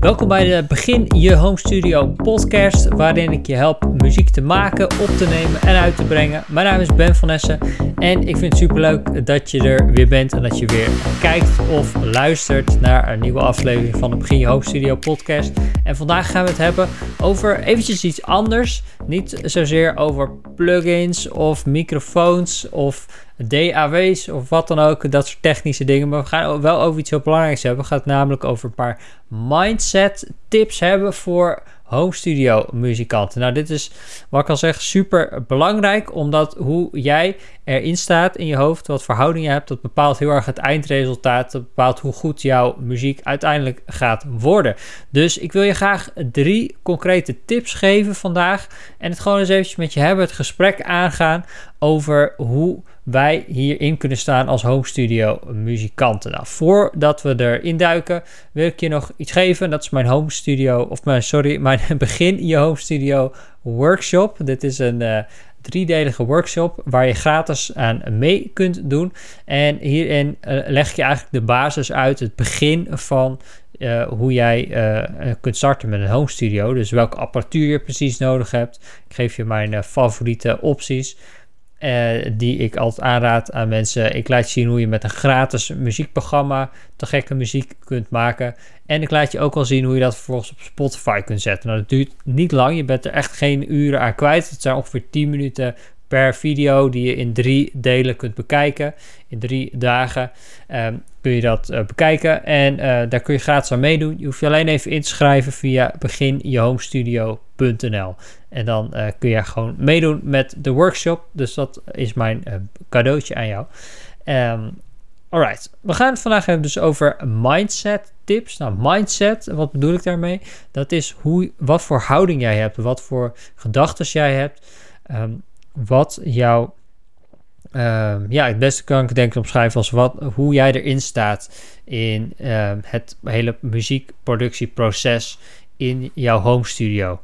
Welkom bij de Begin Je Home Studio podcast, waarin ik je help muziek te maken, op te nemen en uit te brengen. Mijn naam is Ben van Essen en ik vind het superleuk dat je er weer bent en dat je weer kijkt of luistert naar een nieuwe aflevering van de Begin Je Home Studio podcast. En vandaag gaan we het hebben over eventjes iets anders. Niet zozeer over plugins of microfoons of DAW's of wat dan ook, dat soort technische dingen. Maar we gaan wel over iets heel belangrijks hebben. We gaan het namelijk over een paar mindset tips hebben voor home studio muzikanten. Nou, dit is wat ik al zeg super belangrijk, omdat hoe jij erin staat in je hoofd, wat verhouding je hebt, dat bepaalt heel erg het eindresultaat. Dat bepaalt hoe goed jouw muziek uiteindelijk gaat worden. Dus ik wil je graag drie concrete tips geven vandaag en het gewoon eens eventjes met je hebben, het gesprek aangaan over hoe wij hierin kunnen staan als home studio muzikanten. Nou, voordat we erin duiken, wil ik je nog iets geven. Dat is mijn home studio, of mijn, sorry, mijn begin je home studio workshop. Dit is een uh, driedelige workshop waar je gratis aan mee kunt doen. En hierin uh, leg je eigenlijk de basis uit, het begin van uh, hoe jij kunt starten met een home studio. Dus welke apparatuur je precies nodig hebt. Ik geef je mijn favoriete opties. Uh, die ik altijd aanraad aan mensen. Ik laat zien hoe je met een gratis muziekprogramma te gekke muziek kunt maken. En ik laat je ook al zien hoe je dat vervolgens op Spotify kunt zetten. Nou, dat duurt niet lang. Je bent er echt geen uren aan kwijt. Het zijn ongeveer 10 minuten per video die je in drie delen kunt bekijken. In drie dagen um, kun je dat uh, bekijken. En uh, daar kun je gratis aan meedoen. Je hoeft je alleen even in te schrijven via beginjehomestudio.nl. En dan uh, kun je gewoon meedoen met de workshop. Dus dat is mijn cadeautje aan jou. Um, alright, we gaan het vandaag hebben dus over mindset tips. Nou, mindset, wat bedoel ik daarmee? Dat is hoe, wat voor houding jij hebt, wat voor gedachten jij hebt. Um, wat jouw. Uh, ja, het beste kan ik denk ik omschrijven als wat, hoe jij erin staat in uh, het hele muziekproductieproces in jouw home studio.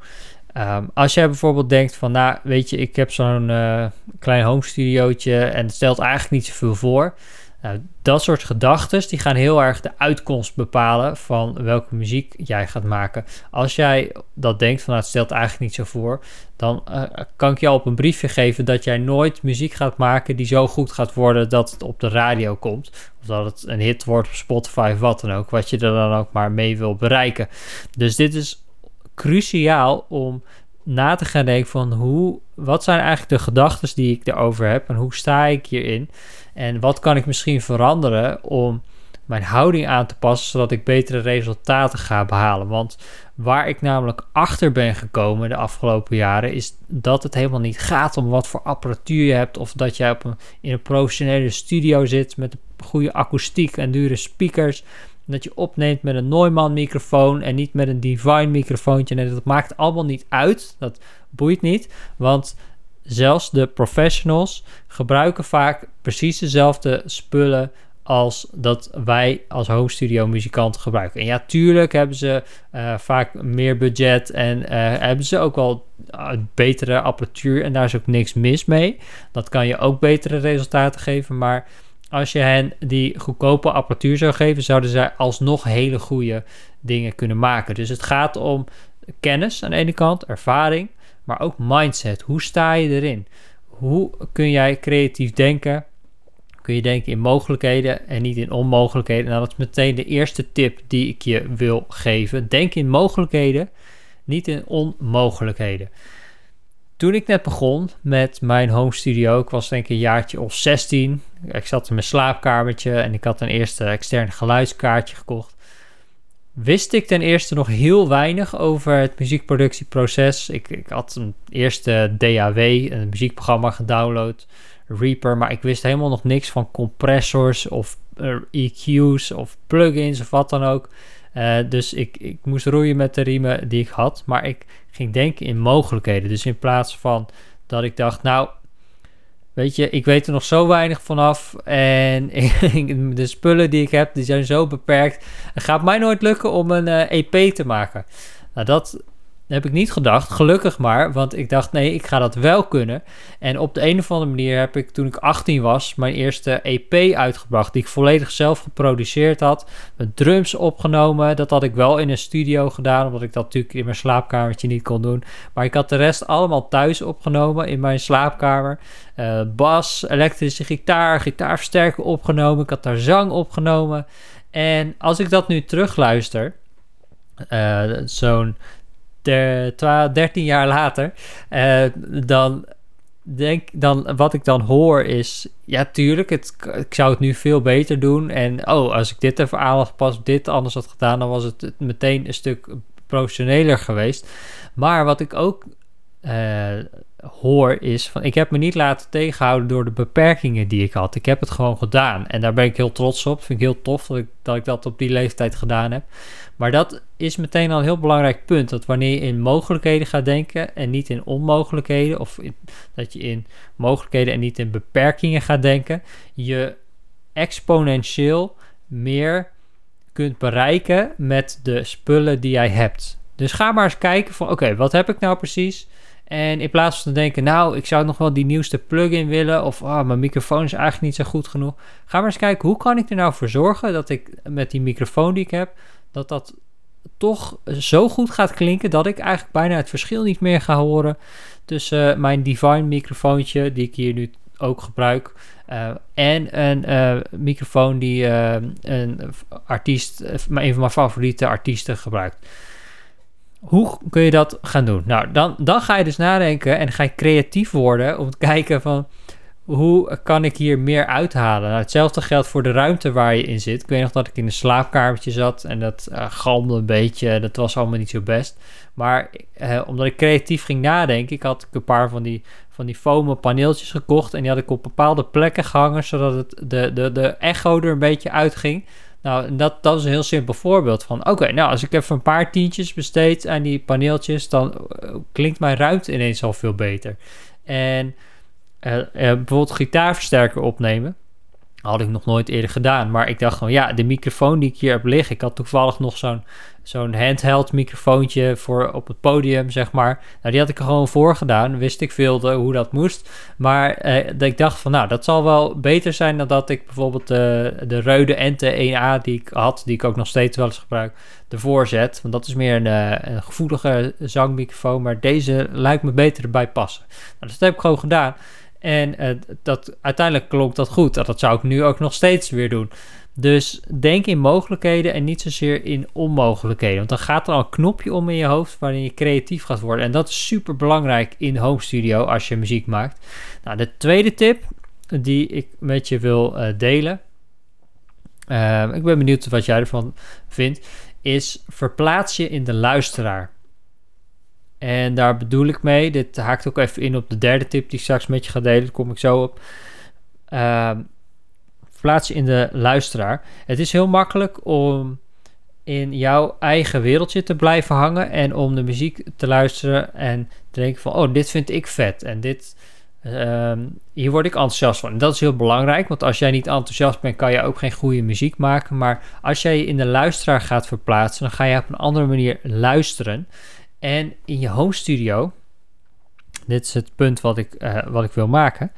Um, als jij bijvoorbeeld denkt van, nou, weet je, ik heb zo'n uh, klein home studiootje en het stelt eigenlijk niet zoveel voor. Nou, dat soort gedachten die gaan heel erg de uitkomst bepalen van welke muziek jij gaat maken. Als jij dat denkt van nou, het stelt eigenlijk niet zo voor, dan uh, kan ik jou op een briefje geven dat jij nooit muziek gaat maken die zo goed gaat worden dat het op de radio komt. Of dat het een hit wordt op Spotify of wat dan ook, wat je er dan ook maar mee wil bereiken. Dus dit is cruciaal om na te gaan denken van hoe, wat zijn eigenlijk de gedachten die ik erover heb en hoe sta ik hierin en wat kan ik misschien veranderen om mijn houding aan te passen zodat ik betere resultaten ga behalen. Want waar ik namelijk achter ben gekomen de afgelopen jaren is dat het helemaal niet gaat om wat voor apparatuur je hebt of dat jij op een, in een professionele studio zit met goede akoestiek en dure speakers dat je opneemt met een Neumann microfoon en niet met een Divine microfoontje. En dat maakt allemaal niet uit. Dat boeit niet. Want zelfs de professionals gebruiken vaak precies dezelfde spullen als dat wij als home studio muzikanten gebruiken. En ja, tuurlijk hebben ze uh, vaak meer budget en uh, hebben ze ook wel uh, betere apparatuur en daar is ook niks mis mee. Dat kan je ook betere resultaten geven, maar als je hen die goedkope apparatuur zou geven, zouden zij alsnog hele goede dingen kunnen maken. Dus het gaat om kennis aan de ene kant, ervaring, maar ook mindset. Hoe sta je erin? Hoe kun jij creatief denken? Kun je denken in mogelijkheden en niet in onmogelijkheden? Nou, dat is meteen de eerste tip die ik je wil geven. Denk in mogelijkheden, niet in onmogelijkheden. Toen ik net begon met mijn home studio, ik was denk ik een jaartje of 16. Ik zat in mijn slaapkamertje en ik had een eerste extern geluidskaartje gekocht. Wist ik ten eerste nog heel weinig over het muziekproductieproces. Ik, ik had een eerste DAW, een muziekprogramma gedownload, Reaper, maar ik wist helemaal nog niks van compressors of uh, EQ's of plugins of wat dan ook. Uh, dus ik, ik moest roeien met de riemen die ik had. Maar ik ging denken in mogelijkheden. Dus in plaats van dat ik dacht, nou, weet je, ik weet er nog zo weinig vanaf. En de spullen die ik heb, die zijn zo beperkt. Het gaat mij nooit lukken om een EP te maken. Nou, dat heb ik niet gedacht, gelukkig maar, want ik dacht nee, ik ga dat wel kunnen. En op de een of andere manier heb ik toen ik 18 was mijn eerste EP uitgebracht, die ik volledig zelf geproduceerd had, met drums opgenomen. Dat had ik wel in een studio gedaan, omdat ik dat natuurlijk in mijn slaapkamertje niet kon doen. Maar ik had de rest allemaal thuis opgenomen in mijn slaapkamer. Uh, bas, elektrische gitaar, gitaarversterker opgenomen. Ik had daar zang opgenomen. En als ik dat nu terugluister, uh, zo'n 13 jaar later, uh, dan denk dan wat ik dan hoor is, ja tuurlijk, het, ik zou het nu veel beter doen. En oh, als ik dit even aan had pas dit anders had gedaan, dan was het meteen een stuk professioneler geweest. Maar wat ik ook uh, hoor is van ik heb me niet laten tegenhouden door de beperkingen die ik had. Ik heb het gewoon gedaan en daar ben ik heel trots op. Vind ik heel tof dat, ik dat op die leeftijd gedaan heb. Maar dat is meteen al een heel belangrijk punt. Dat wanneer je in mogelijkheden gaat denken en niet in onmogelijkheden, of dat je in mogelijkheden en niet in beperkingen gaat denken, je exponentieel meer kunt bereiken met de spullen die jij hebt. Dus ga maar eens kijken van oké, wat heb ik nou precies? En in plaats van te denken, nou, ik zou nog wel die nieuwste plugin willen. Of oh, mijn microfoon is eigenlijk niet zo goed genoeg. Ga maar eens kijken, hoe kan ik er nou voor zorgen dat ik met die microfoon die ik heb, dat dat toch zo goed gaat klinken dat ik eigenlijk bijna het verschil niet meer ga horen tussen mijn Divine microfoontje, die ik hier nu ook gebruik, uh, en een uh, microfoon die een artiest, een van mijn favoriete artiesten gebruikt. Hoe kun je dat gaan doen? Nou, dan, dan ga je dus nadenken en ga je creatief worden om te kijken van hoe kan ik hier meer uithalen? Nou, hetzelfde geldt voor de ruimte waar je in zit. Ik weet nog dat ik in een slaapkamertje zat en dat uh, galmde een beetje. Dat was allemaal niet zo best. Maar eh, omdat ik creatief ging nadenken, ik had een paar van die, van die foamen paneeltjes gekocht. En die had ik op bepaalde plekken gehangen, zodat het de, de, de echo er een beetje uitging. Nou, dat, dat is een heel simpel voorbeeld van... oké, nou, als ik even een paar tientjes besteed aan die paneeltjes... dan uh, klinkt mijn ruimte ineens al veel beter. En uh, uh, bijvoorbeeld gitaarversterker opnemen... had ik nog nooit eerder gedaan. Maar ik dacht gewoon, ja, de microfoon die ik hier heb liggen... ik had toevallig nog zo'n zo'n handheld microfoontje voor op het podium, zeg maar. Nou, die had ik er gewoon voor gedaan. Wist ik veel hoe dat moest. Maar eh, ik dacht van, nou, dat zal wel beter zijn dan dat ik bijvoorbeeld de, de Reude Ente 1A die ik had, die ik ook nog steeds wel eens gebruik, ervoor zet. Want dat is meer een, eh, een gevoelige zangmicrofoon, maar deze lijkt me beter erbij passen. Nou, dat heb ik gewoon gedaan. En uh, dat, uiteindelijk klonk dat goed. Dat zou ik nu ook nog steeds weer doen. Dus denk in mogelijkheden en niet zozeer in onmogelijkheden. Want dan gaat er al een knopje om in je hoofd waarin je creatief gaat worden. En dat is super belangrijk in home studio als je muziek maakt. Nou, de tweede tip die ik met je wil uh, delen. Uh, ik ben benieuwd wat jij ervan vindt. Is verplaats je in de luisteraar. En daar bedoel ik mee. Dit haakt ook even in op de derde tip die ik straks met je ga delen. Daar kom ik zo op. Uh, plaats je in de luisteraar. Het is heel makkelijk om in jouw eigen wereldje te blijven hangen en om de muziek te luisteren en te denken van, oh, dit vind ik vet en dit, ehm, hier word ik enthousiast van. En dat is heel belangrijk, want als jij niet enthousiast bent, kan je ook geen goede muziek maken. Maar als jij je in de luisteraar gaat verplaatsen, dan ga je op een andere manier luisteren. En in je home studio, dit is het punt wat ik, uh, wat ik wil maken,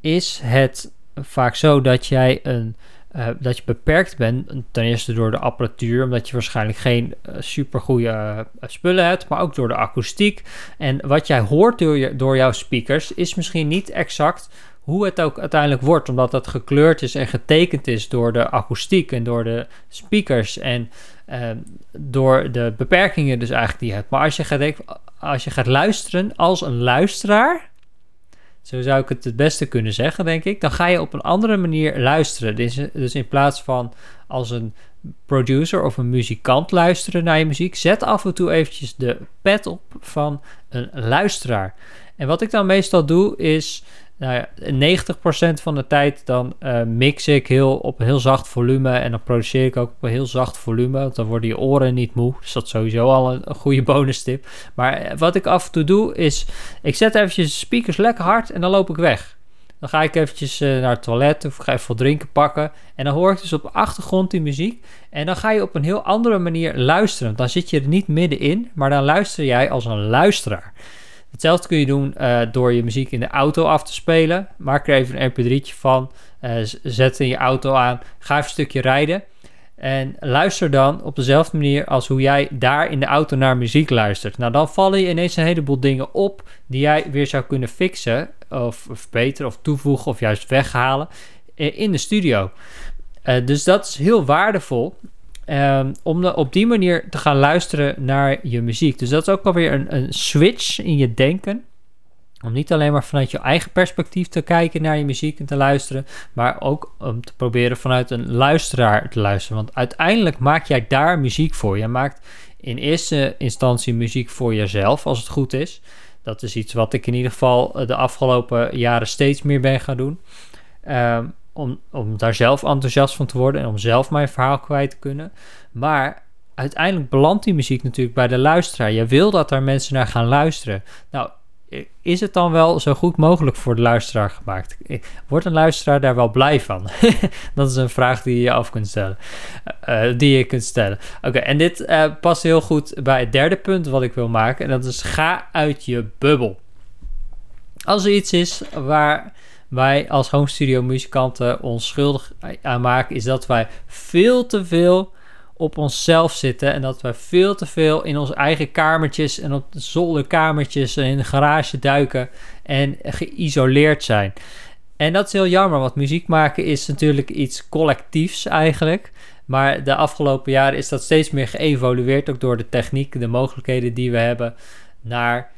is het vaak zo dat jij een. Uh, dat je beperkt bent, ten eerste door de apparatuur, omdat je waarschijnlijk geen uh, super goede spullen hebt, maar ook door de akoestiek. En wat jij hoort door, je, door jouw speakers is misschien niet exact hoe het ook uiteindelijk wordt, omdat dat gekleurd is en getekend is door de akoestiek en door de speakers en door de beperkingen dus eigenlijk die je hebt. Maar als je gaat, als je gaat luisteren als een luisteraar, zo zou ik het het beste kunnen zeggen, denk ik. Dan ga je op een andere manier luisteren. Dus, dus in plaats van als een producer of een muzikant luisteren naar je muziek, zet af en toe eventjes de pet op van een luisteraar. En wat ik dan meestal doe is nou ja, 90% van de tijd dan uh, mix ik heel, op een heel zacht volume en dan produceer ik ook op een heel zacht volume, want dan worden je oren niet moe. Dus dat is sowieso al een, goede bonus tip. Maar eh, wat ik af en toe doe is, ik zet eventjes de speakers lekker hard en dan loop ik weg. Dan ga ik eventjes eh, naar het toilet of ga even wat drinken pakken. En dan hoor ik dus op de achtergrond die muziek. En dan ga je op een heel andere manier luisteren. Dan zit je er niet middenin, maar dan luister jij als een luisteraar. Hetzelfde kun je doen uh, door je muziek in de auto af te spelen. Maak er even een mp3'tje van. Uh, zet in je auto aan. Ga even een stukje rijden. En luister dan op dezelfde manier als hoe jij daar in de auto naar muziek luistert. Nou, dan vallen je ineens een heleboel dingen op die jij weer zou kunnen fixen, of verbeteren, of toevoegen, of juist weghalen in de studio. Dus dat is heel waardevol. Um, om op die manier te gaan luisteren naar je muziek. Dus dat is ook alweer een, een switch in je denken. Om niet alleen maar vanuit je eigen perspectief te kijken naar je muziek en te luisteren, maar ook om te proberen vanuit een luisteraar te luisteren. Want uiteindelijk maak jij daar muziek voor. Je maakt in eerste instantie muziek voor jezelf, als het goed is. Dat is iets wat ik in ieder geval de afgelopen jaren steeds meer ben gaan doen. Um, om, om daar zelf enthousiast van te worden en om zelf mijn verhaal kwijt te kunnen. Maar uiteindelijk belandt die muziek natuurlijk bij de luisteraar. Je wil dat daar mensen naar gaan luisteren. Nou, is het dan wel zo goed mogelijk voor de luisteraar gemaakt? Wordt een luisteraar daar wel blij van? dat is een vraag die je af kunt stellen. Uh, die je kunt stellen. Oké, en dit uh, past heel goed bij het derde punt wat ik wil maken. En dat is ga uit je bubbel. Als er iets is waar wij als home studio muzikanten ons schuldig aan maken, is dat wij veel te veel op onszelf zitten en dat wij veel te veel in onze eigen kamertjes en op de zolderkamertjes en in de garage duiken en geïsoleerd zijn. En dat is heel jammer, want muziek maken is natuurlijk iets collectiefs eigenlijk. Maar de afgelopen jaren is dat steeds meer geëvolueerd, ook door de techniek, de mogelijkheden die we hebben, naar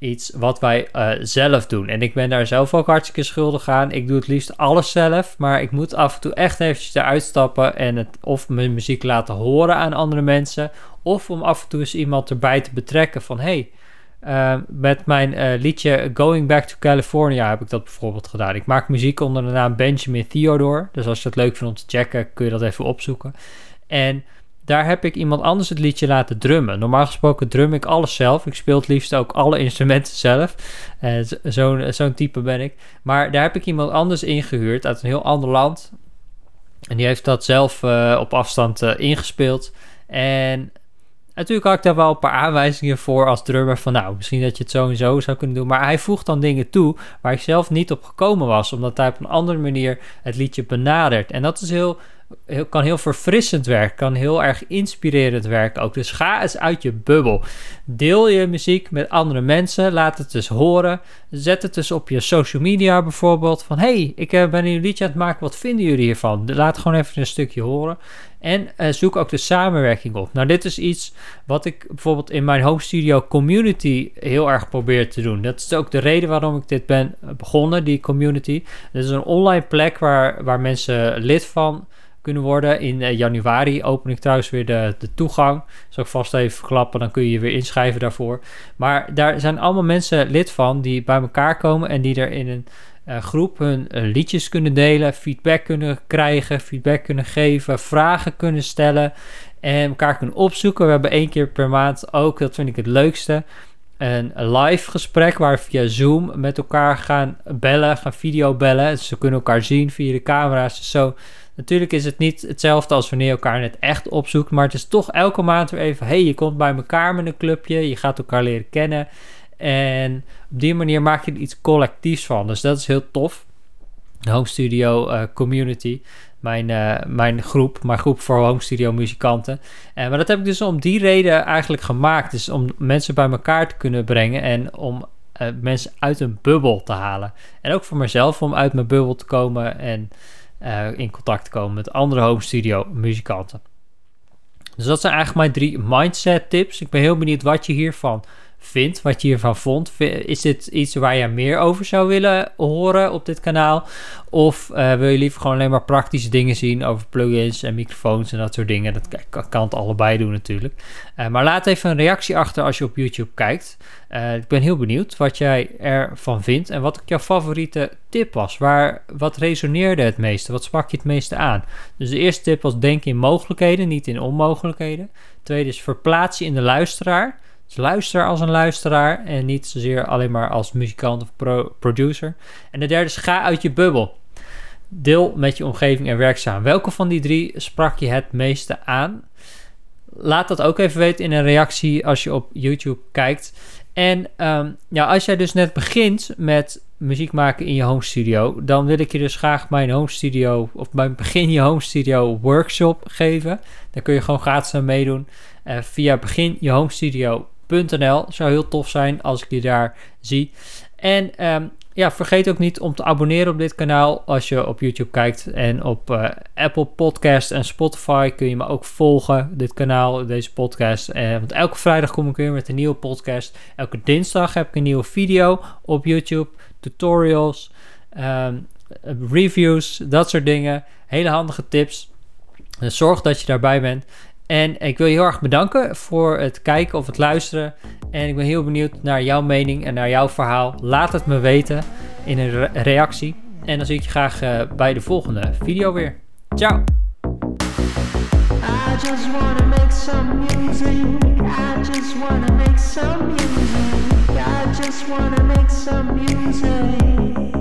iets wat wij uh, zelf doen. En ik ben daar zelf ook hartstikke schuldig aan. Ik doe het liefst alles zelf, maar ik moet af en toe echt eventjes eruit stappen en het of mijn muziek laten horen aan andere mensen, of om af en toe eens iemand erbij te betrekken van hey, uh, met mijn uh, liedje Going Back to California heb ik dat bijvoorbeeld gedaan. Ik maak muziek onder de naam Benjamin Theodore. Dus als je het leuk vindt om te checken, kun je dat even opzoeken. En daar heb ik iemand anders het liedje laten drummen. Normaal gesproken drum ik alles zelf. Ik speel het liefst ook alle instrumenten zelf. Uh, Zo'n zo type ben ik. Maar daar heb ik iemand anders ingehuurd uit een heel ander land. En die heeft dat zelf uh, op afstand ingespeeld. En natuurlijk had ik daar wel een paar aanwijzingen voor als drummer. Van nou, misschien dat je het zo en zo zou kunnen doen. Maar hij voegt dan dingen toe waar ik zelf niet op gekomen was. Omdat hij op een andere manier het liedje benadert. En dat is heel kan heel verfrissend werken, kan heel erg inspirerend werken ook. Dus ga eens uit je bubbel. Deel je muziek met andere mensen, laat het dus horen. Zet het dus op je social media bijvoorbeeld. Van hey, ik eh, ben een liedje aan het maken, wat vinden jullie hiervan? Laat gewoon even een stukje horen. En uh, zoek ook de samenwerking op. Nou, dit is iets wat ik bijvoorbeeld in mijn home studio community heel erg probeer te doen. Dat is ook de reden waarom ik dit ben begonnen, die community. Het is een online plek waar, waar mensen lid van kunnen worden. In uh, januari open ik trouwens weer de, de toegang. Zal ik vast even verklappen, dan kun je je weer inschrijven daarvoor. Maar daar zijn allemaal mensen lid van die bij elkaar komen en die er in een uh, groep hun uh, liedjes kunnen delen, feedback kunnen krijgen, feedback kunnen geven, vragen kunnen stellen en elkaar kunnen opzoeken. We hebben één keer per maand ook, dat vind ik het leukste, een live gesprek waar via Zoom met elkaar gaan bellen, gaan videobellen. Dus ze kunnen elkaar zien via de camera's. Dus zo Natuurlijk is het niet hetzelfde als wanneer je elkaar net echt opzoekt, maar het is toch elke maand weer even, hey, je komt bij elkaar met een clubje, je gaat elkaar leren kennen en op die manier maak je er iets collectiefs van. Dus dat is heel tof. De Home Studio uh, Community, mijn, uh, mijn groep, mijn groep voor Home Studio muzikanten. Uh, maar dat heb ik dus om die reden eigenlijk gemaakt, dus om mensen bij elkaar te kunnen brengen en om mensen uit een bubbel te halen. En ook voor mezelf om uit mijn bubbel te komen en uh, in contact komen met andere home studio muzikanten. Dus dat zijn eigenlijk mijn drie mindset tips. Ik ben heel benieuwd wat je hiervan vindt, wat je hiervan vond. Is dit iets waar je meer over zou willen horen op dit kanaal? Of uh, wil je liever gewoon alleen maar praktische dingen zien over plugins en microfoons en dat soort dingen? Dat kan, het allebei doen natuurlijk. Uh, maar laat even een reactie achter als je op YouTube kijkt. Uh, ik ben heel benieuwd wat jij ervan vindt en wat ook jouw favoriete tip was. Waar, wat resoneerde het meeste? Wat sprak je het meeste aan? Dus de eerste tip was denk in mogelijkheden, niet in onmogelijkheden. Tweede is verplaats je in de luisteraar. Dus luister als een luisteraar en niet zozeer alleen maar als muzikant of producer. En de derde is ga uit je bubbel. Deel met je omgeving en werkzaam. Welke van die drie sprak je het meeste aan? Laat dat ook even weten in een reactie als je op YouTube kijkt. En um, ja, als jij dus net begint met muziek maken in je home studio, dan wil ik je dus graag mijn home studio of mijn begin je home studio workshop geven. Daar kun je gewoon gratis aan meedoen uh, via Zou heel tof zijn als ik je daar zie. En um, ja, vergeet ook niet om te abonneren op dit kanaal als je op YouTube kijkt. En op uh, Apple Podcast en Spotify kun je me ook volgen, dit kanaal, deze podcast. Uh, want elke vrijdag kom ik weer met een nieuwe podcast. Elke dinsdag heb ik een nieuwe video op YouTube, tutorials, um, reviews, dat soort dingen. Hele handige tips. Zorg dat je daarbij bent. En ik wil je heel erg bedanken voor het kijken of het luisteren. En ik ben heel benieuwd naar jouw mening en naar jouw verhaal. Laat het me weten in een reactie. En dan zie ik je graag uh, bij de volgende video weer. Ciao! I just wanna make some music.